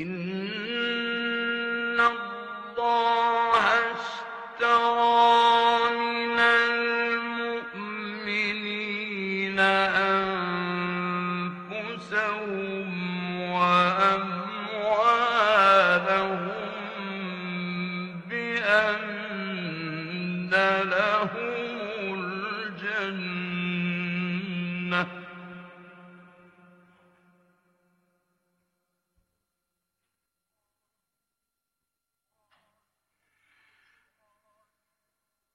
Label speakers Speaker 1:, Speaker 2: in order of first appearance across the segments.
Speaker 1: إن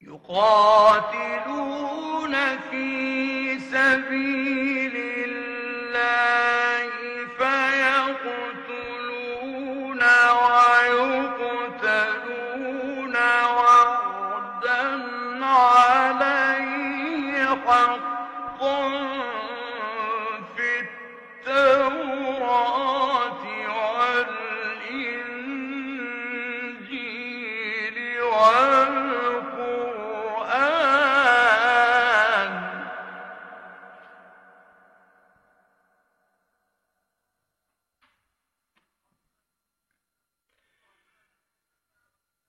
Speaker 1: يقاتلون في سبيل الله فيقتلون ويقتلون وردا عليه حقا.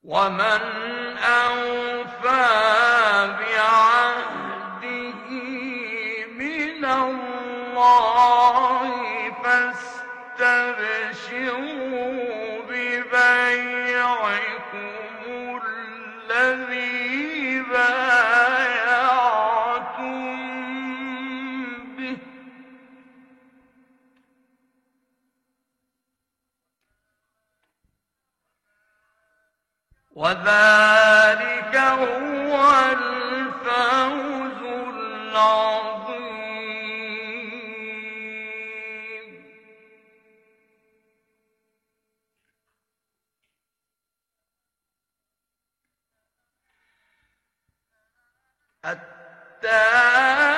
Speaker 1: ومن أنفق التائب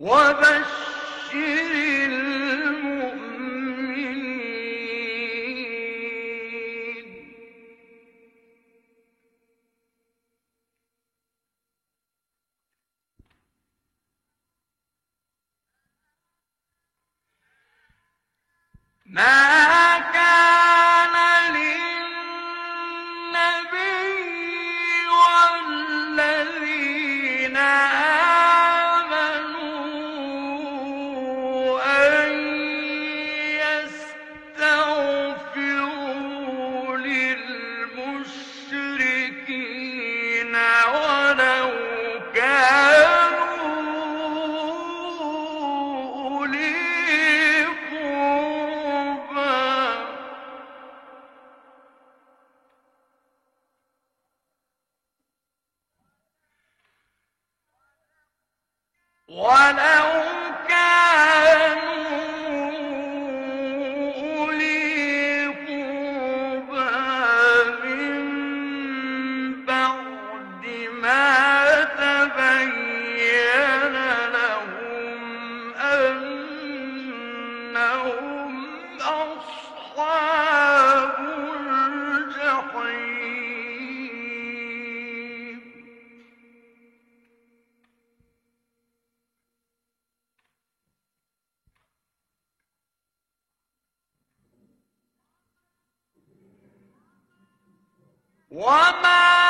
Speaker 1: وبشر المؤمنين. ما ولو وما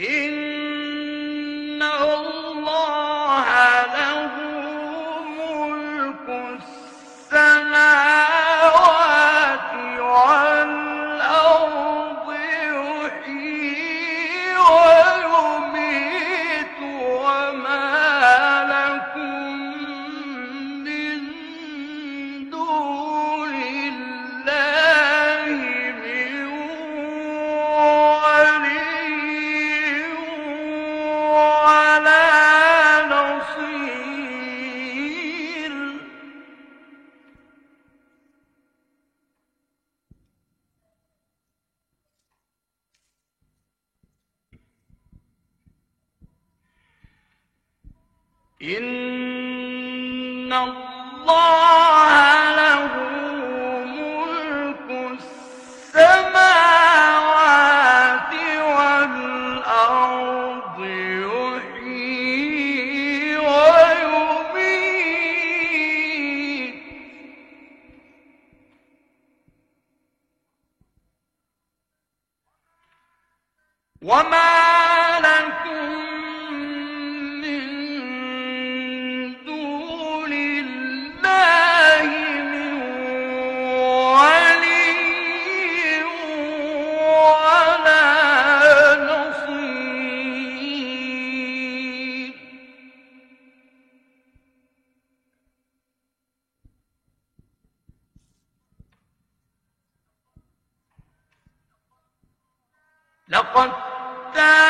Speaker 1: إن إن الله حتى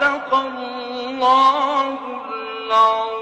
Speaker 1: صدق الله العظيم.